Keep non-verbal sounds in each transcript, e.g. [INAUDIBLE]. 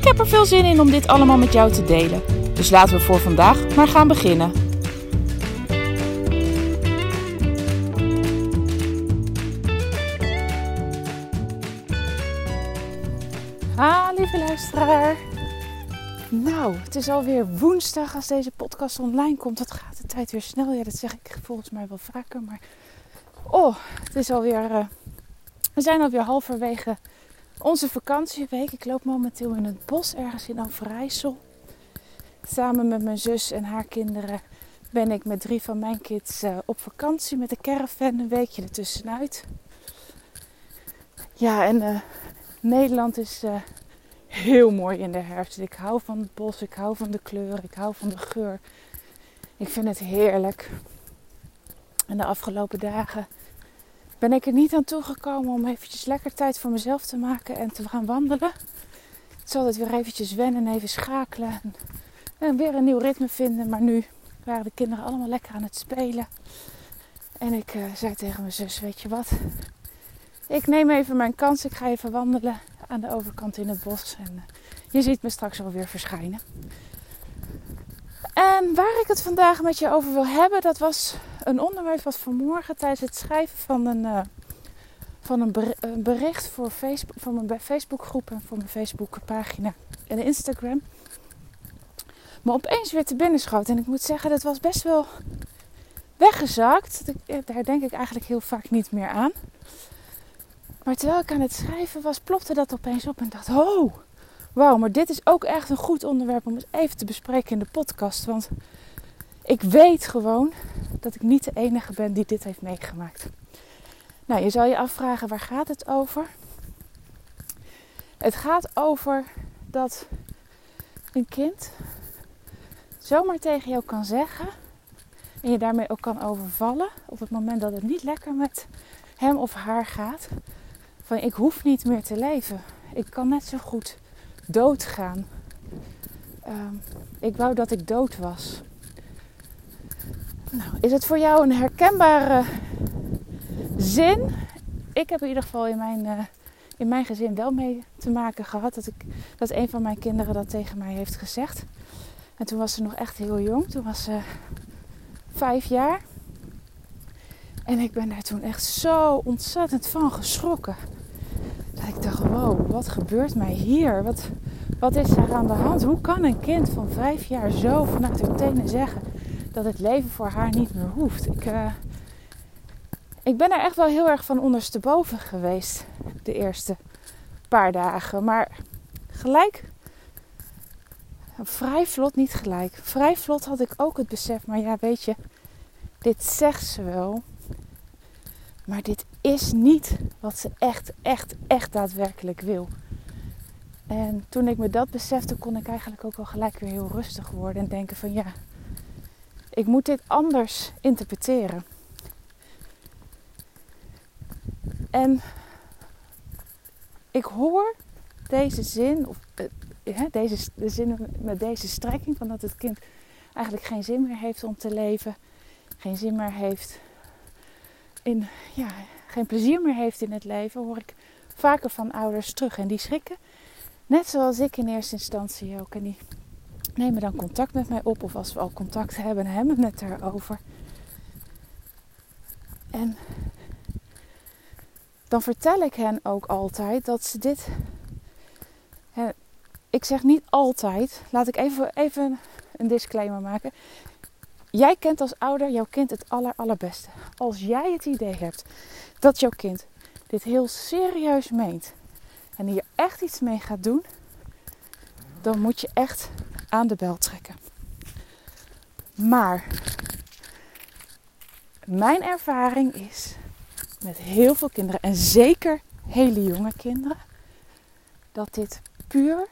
Ik heb er veel zin in om dit allemaal met jou te delen. Dus laten we voor vandaag maar gaan beginnen. Ha, lieve luisteraar. Nou, het is alweer woensdag als deze podcast online komt. Dat gaat de tijd weer snel. Ja, dat zeg ik volgens mij wel vaker. Maar oh, het is alweer. Uh, we zijn alweer halverwege onze vakantieweek. Ik loop momenteel in het bos ergens in Overijssel. Samen met mijn zus en haar kinderen ben ik met drie van mijn kids uh, op vakantie met de caravan. Een weekje ertussenuit. Ja, en uh, Nederland is heel mooi in de herfst. Ik hou van het bos, ik hou van de kleur, ik hou van de geur. Ik vind het heerlijk. En de afgelopen dagen ben ik er niet aan toegekomen om eventjes lekker tijd voor mezelf te maken en te gaan wandelen. Het zal het weer eventjes wennen en even schakelen. En, weer een nieuw ritme vinden. Maar nu waren de kinderen allemaal lekker aan het spelen. En ik uh, zei tegen mijn zus, weet je wat? Ik neem even mijn kans. Ik ga even wandelen aan de overkant in het bos. En uh, je ziet me straks alweer verschijnen. En waar ik het vandaag met je over wil hebben, dat was een onderwerp wat vanmorgen tijdens het schrijven van een, uh, van een bericht voor Facebook, van mijn Facebookgroep en voor mijn Facebookpagina en Instagram. Me opeens weer te binnen schoot. En ik moet zeggen, dat was best wel weggezakt. Daar denk ik eigenlijk heel vaak niet meer aan. Maar terwijl ik aan het schrijven was, plopte dat opeens op en dacht: Oh, wauw, maar dit is ook echt een goed onderwerp om eens even te bespreken in de podcast. Want ik weet gewoon dat ik niet de enige ben die dit heeft meegemaakt. Nou, je zal je afvragen: waar gaat het over? Het gaat over dat een kind zomaar tegen jou kan zeggen en je daarmee ook kan overvallen op het moment dat het niet lekker met hem of haar gaat van ik hoef niet meer te leven. Ik kan net zo goed doodgaan. Uh, ik wou dat ik dood was. Nou, is het voor jou een herkenbare zin? Ik heb in ieder geval in mijn, uh, in mijn gezin wel mee te maken gehad. Dat, ik, dat een van mijn kinderen dat tegen mij heeft gezegd. En toen was ze nog echt heel jong. Toen was ze vijf jaar. En ik ben daar toen echt zo ontzettend van geschrokken. Dat ik dacht, wow, wat gebeurt mij hier? Wat, wat is er aan de hand? Hoe kan een kind van vijf jaar zo vanuit haar tenen zeggen dat het leven voor haar niet meer hoeft? Ik, uh, ik ben er echt wel heel erg van ondersteboven geweest de eerste paar dagen. Maar gelijk, vrij vlot niet gelijk. Vrij vlot had ik ook het besef, maar ja, weet je, dit zegt ze wel. Maar dit is niet wat ze echt, echt, echt daadwerkelijk wil. En toen ik me dat besefte, kon ik eigenlijk ook al gelijk weer heel rustig worden en denken van ja, ik moet dit anders interpreteren. En ik hoor deze zin, of uh, deze, de zin met deze strekking, van dat het kind eigenlijk geen zin meer heeft om te leven, geen zin meer heeft in, ja, geen plezier meer heeft in het leven, hoor ik vaker van ouders terug. En die schrikken, net zoals ik in eerste instantie ook. En die nemen dan contact met mij op, of als we al contact hebben, hebben we het daarover. En dan vertel ik hen ook altijd dat ze dit. Hè, ik zeg niet altijd, laat ik even, even een disclaimer maken. Jij kent als ouder jouw kind het aller, allerbeste. Als jij het idee hebt dat jouw kind dit heel serieus meent en hier echt iets mee gaat doen, dan moet je echt aan de bel trekken. Maar mijn ervaring is met heel veel kinderen en zeker hele jonge kinderen dat dit puur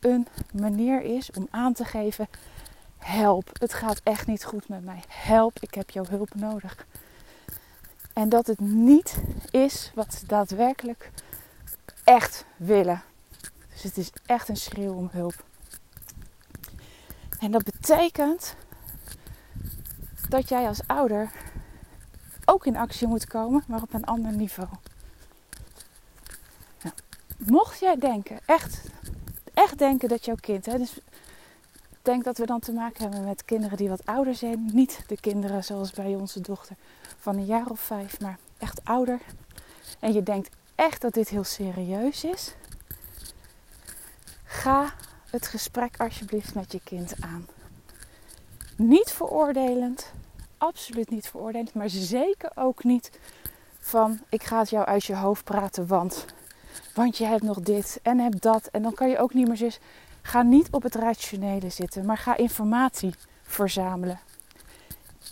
een manier is om aan te geven: help, het gaat echt niet goed met mij. Help, ik heb jouw hulp nodig. En dat het niet is wat ze daadwerkelijk echt willen. Dus het is echt een schreeuw om hulp. En dat betekent dat jij als ouder ook in actie moet komen, maar op een ander niveau. Nou, mocht jij denken, echt, echt denken dat jouw kind, hè, dus denk dat we dan te maken hebben met kinderen die wat ouder zijn, niet de kinderen zoals bij onze dochter van een jaar of vijf, maar echt ouder. En je denkt echt dat dit heel serieus is, ga het gesprek alsjeblieft met je kind aan. Niet veroordelend, absoluut niet veroordelend, maar zeker ook niet van ik ga het jou uit je hoofd praten, want, want je hebt nog dit en hebt dat en dan kan je ook niet meer zus. Ga niet op het rationele zitten, maar ga informatie verzamelen.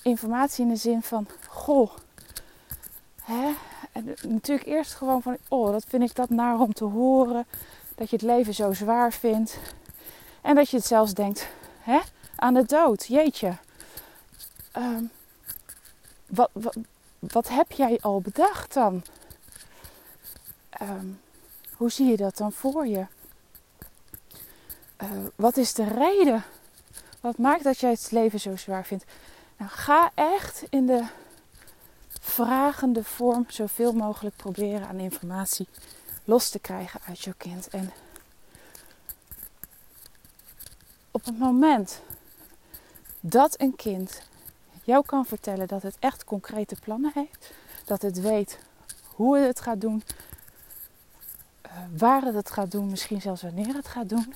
Informatie in de zin van, goh, hè? En natuurlijk eerst gewoon van, oh, dat vind ik dat naar om te horen. Dat je het leven zo zwaar vindt. En dat je het zelfs denkt, hè, aan de dood, jeetje. Ehm, wat, wat, wat, heb jij al bedacht dan? Ehm, hoe zie je dat dan voor je? Uh, wat is de reden? Wat maakt dat jij het leven zo zwaar vindt? Nou, ga echt in de vragende vorm zoveel mogelijk proberen aan informatie los te krijgen uit jouw kind. En op het moment dat een kind jou kan vertellen dat het echt concrete plannen heeft, dat het weet hoe het gaat doen, uh, waar het het gaat doen, misschien zelfs wanneer het gaat doen,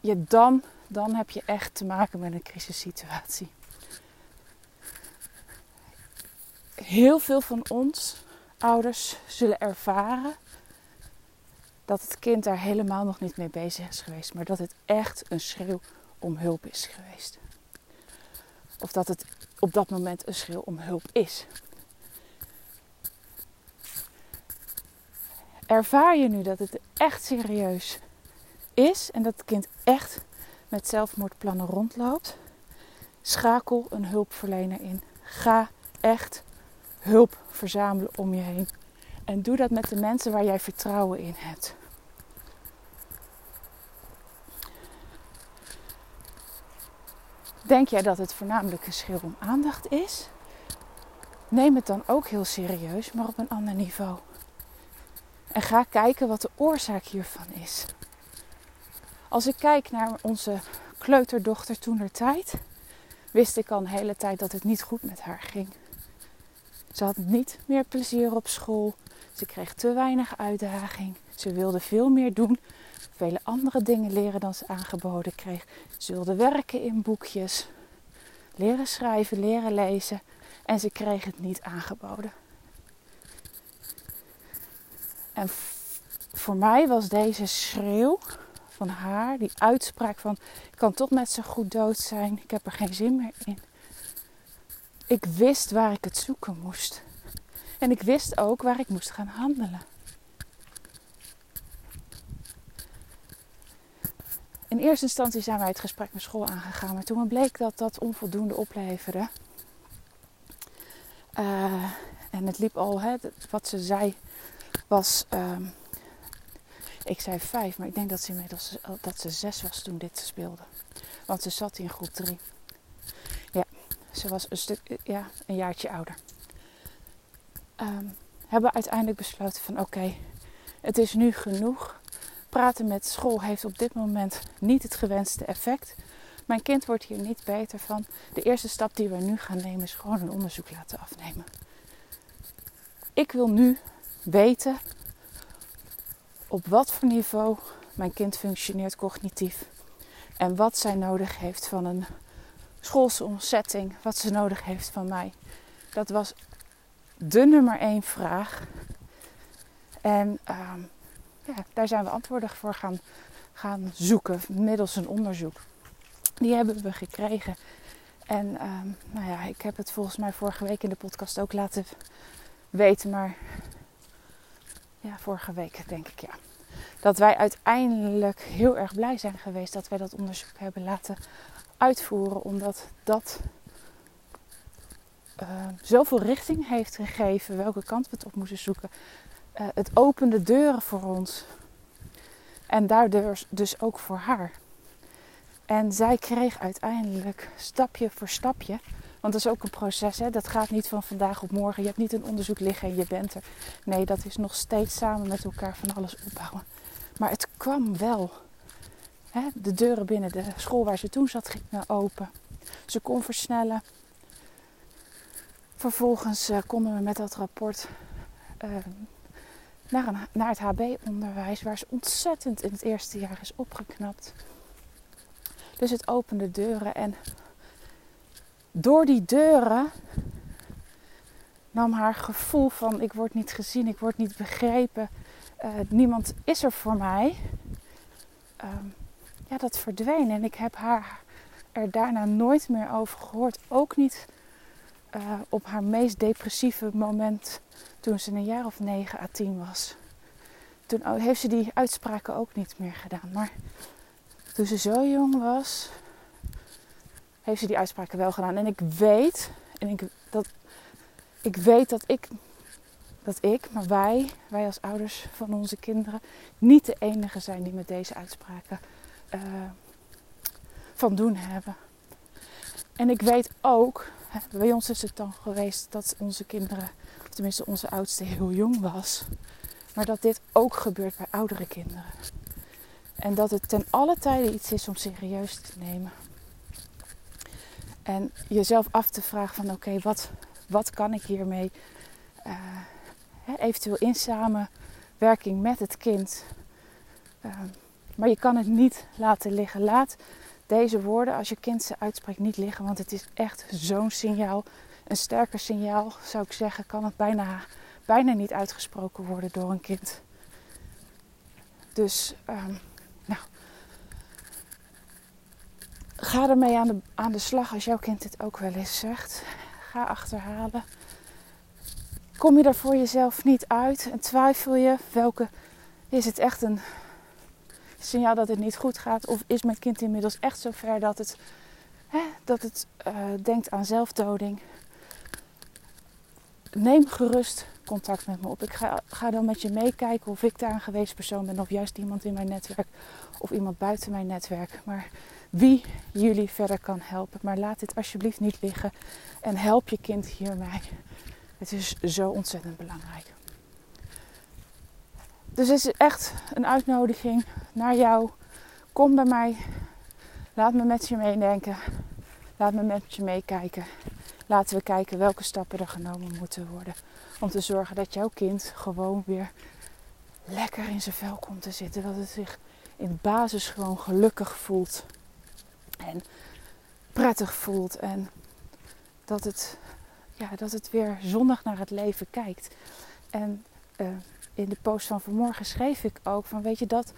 je dan, dan heb je echt te maken met een crisissituatie. Heel veel van ons, ouders, zullen ervaren dat het kind daar helemaal nog niet mee bezig is geweest, maar dat het echt een schreeuw om hulp is geweest. Of dat het op dat moment een schreeuw om hulp is. Ervaar je nu dat het echt serieus is en dat het kind echt met zelfmoordplannen rondloopt? Schakel een hulpverlener in. Ga echt hulp verzamelen om je heen. En doe dat met de mensen waar jij vertrouwen in hebt. Denk jij dat het voornamelijk een schil om aandacht is? Neem het dan ook heel serieus, maar op een ander niveau. En ga kijken wat de oorzaak hiervan is. Als ik kijk naar onze kleuterdochter toen er tijd, wist ik al een hele tijd dat het niet goed met haar ging. Ze had niet meer plezier op school. Ze kreeg te weinig uitdaging. Ze wilde veel meer doen. Vele andere dingen leren dan ze aangeboden kreeg. Ze wilde werken in boekjes. Leren schrijven, leren lezen. En ze kreeg het niet aangeboden. En voor mij was deze schreeuw van haar, die uitspraak van ik kan toch met zo goed dood zijn, ik heb er geen zin meer in. Ik wist waar ik het zoeken moest. En ik wist ook waar ik moest gaan handelen. In eerste instantie zijn wij het gesprek met school aangegaan, maar toen bleek dat dat onvoldoende opleverde. Uh, en het liep al, hè, wat ze zei was, um, ik zei vijf, maar ik denk dat ze inmiddels dat ze zes was toen dit speelde. Want ze zat in groep drie. Ja, ze was een stuk, ja, een jaartje ouder. Um, hebben uiteindelijk besloten van oké, het is nu genoeg. Praten met school heeft op dit moment niet het gewenste effect. Mijn kind wordt hier niet beter van. De eerste stap die we nu gaan nemen is gewoon een onderzoek laten afnemen. Ik wil nu weten op wat voor niveau mijn kind functioneert cognitief. En wat zij nodig heeft van een schoolse omzetting. Wat ze nodig heeft van mij. Dat was de nummer één vraag. En uh, ja, daar zijn we antwoorden voor gaan, gaan zoeken middels een onderzoek. Die hebben we gekregen. En uh, nou ja, ik heb het volgens mij vorige week in de podcast ook laten weten, maar ja, vorige week denk ik ja. dat wij uiteindelijk heel erg blij zijn geweest dat wij dat onderzoek hebben laten uitvoeren, omdat dat uh, zoveel richting heeft gegeven welke kant we het op moesten zoeken. Uh, het opende deuren voor ons. En daardoor dus ook voor haar. En zij kreeg uiteindelijk stapje voor stapje. Want dat is ook een proces. Hè? Dat gaat niet van vandaag op morgen. Je hebt niet een onderzoek liggen en je bent er. Nee, dat is nog steeds samen met elkaar van alles opbouwen. Maar het kwam wel. Hè? De deuren binnen de school waar ze toen zat gingen open. Ze kon versnellen. Vervolgens uh, konden we met dat rapport uh, naar, naar het HB-onderwijs, waar ze ontzettend in het eerste jaar is opgeknapt. Dus het opende deuren en door die deuren nam haar gevoel van ik word niet gezien, ik word niet begrepen, uh, niemand is er voor mij. Uh, ja, dat verdween en ik heb haar er daarna nooit meer over gehoord. Ook niet uh, op haar meest depressieve moment toen ze een jaar of 9 à 10 was. Toen heeft ze die uitspraken ook niet meer gedaan. Maar toen ze zo jong was, heeft ze die uitspraken wel gedaan. En ik weet, en ik, dat, ik weet dat ik, dat ik, maar wij, wij als ouders van onze kinderen, niet de enige zijn die met deze uitspraken uh, van doen hebben. En ik weet ook, [LAUGHS] bij ons is het dan geweest dat onze kinderen, of tenminste onze oudste, heel jong was. Maar dat dit ook gebeurt bij oudere kinderen. En dat het ten alle tijde iets is om serieus te nemen. En jezelf af te vragen van oké, wat, wat kan ik hiermee? Uh, eventueel in samenwerking met het kind. Uh, maar je kan het niet laten liggen. Laat deze woorden, als je kind ze uitspreekt, niet liggen. Want het is echt zo'n signaal. Een sterker signaal, zou ik zeggen, kan het bijna, bijna niet uitgesproken worden door een kind. Dus, um, nou. Ga ermee aan de, aan de slag als jouw kind dit ook wel eens zegt. Ga achterhalen. Kom je er voor jezelf niet uit en twijfel je welke is het echt een signaal dat het niet goed gaat? Of is mijn kind inmiddels echt zover dat het, hè, dat het uh, denkt aan zelfdoding? Neem gerust contact met me op. Ik ga, ga dan met je meekijken of ik daar een geweest persoon ben, of juist iemand in mijn netwerk, of iemand buiten mijn netwerk. Maar wie jullie verder kan helpen. Maar laat dit alsjeblieft niet liggen en help je kind hiermee. Het is zo ontzettend belangrijk. Dus het is echt een uitnodiging naar jou. Kom bij mij. Laat me met je meedenken. Laat me met je meekijken. Laten we kijken welke stappen er genomen moeten worden. Om te zorgen dat jouw kind gewoon weer lekker in zijn vel komt te zitten. Dat het zich in basis gewoon gelukkig voelt. En prettig voelt. En dat het, ja, dat het weer zonnig naar het leven kijkt. En uh, in de post van vanmorgen schreef ik ook van weet je dat,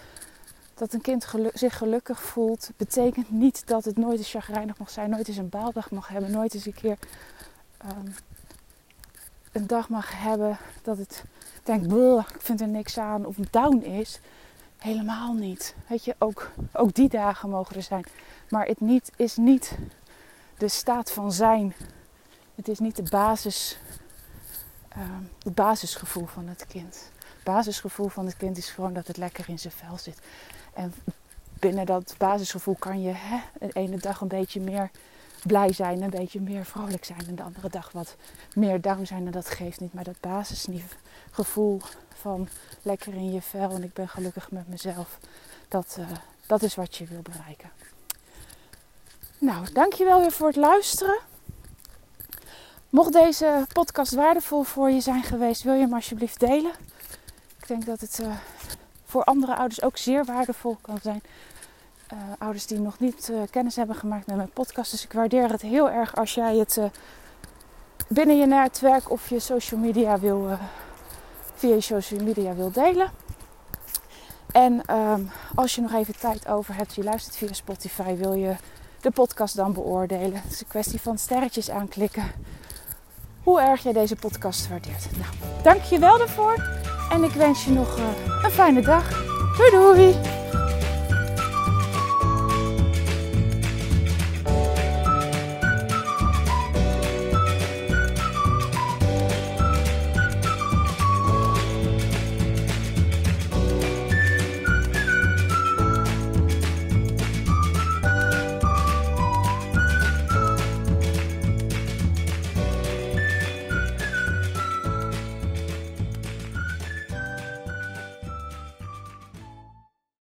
dat een kind zich gelukkig voelt, betekent niet dat het nooit eens chagrijnig mag zijn, nooit eens een baaldag mag hebben, nooit eens een keer um, een dag mag hebben dat het denkt, ik vind er niks aan of down is. Helemaal niet. Weet je, ook, ook die dagen mogen er zijn. Maar het niet, is niet de staat van zijn. Het is niet de basis, um, het basisgevoel van het kind basisgevoel van het kind is gewoon dat het lekker in zijn vel zit. En binnen dat basisgevoel kan je hè, de ene dag een beetje meer blij zijn, een beetje meer vrolijk zijn. En de andere dag wat meer down zijn. En dat geeft niet. Maar dat basisgevoel van lekker in je vel en ik ben gelukkig met mezelf. Dat, uh, dat is wat je wil bereiken. Nou, dankjewel weer voor het luisteren. Mocht deze podcast waardevol voor je zijn geweest, wil je hem alsjeblieft delen denk dat het uh, voor andere ouders ook zeer waardevol kan zijn. Uh, ouders die nog niet uh, kennis hebben gemaakt met mijn podcast. Dus ik waardeer het heel erg als jij het binnen je netwerk of je social media wil, via je social media wil delen. En um, als je nog even tijd over hebt, je luistert via Spotify, wil je de podcast dan beoordelen. Het is een kwestie van sterretjes aanklikken. Hoe erg jij deze podcast waardeert. Nou, dank je wel daarvoor. En ik wens je nog eh, een fijne dag. Doei doei!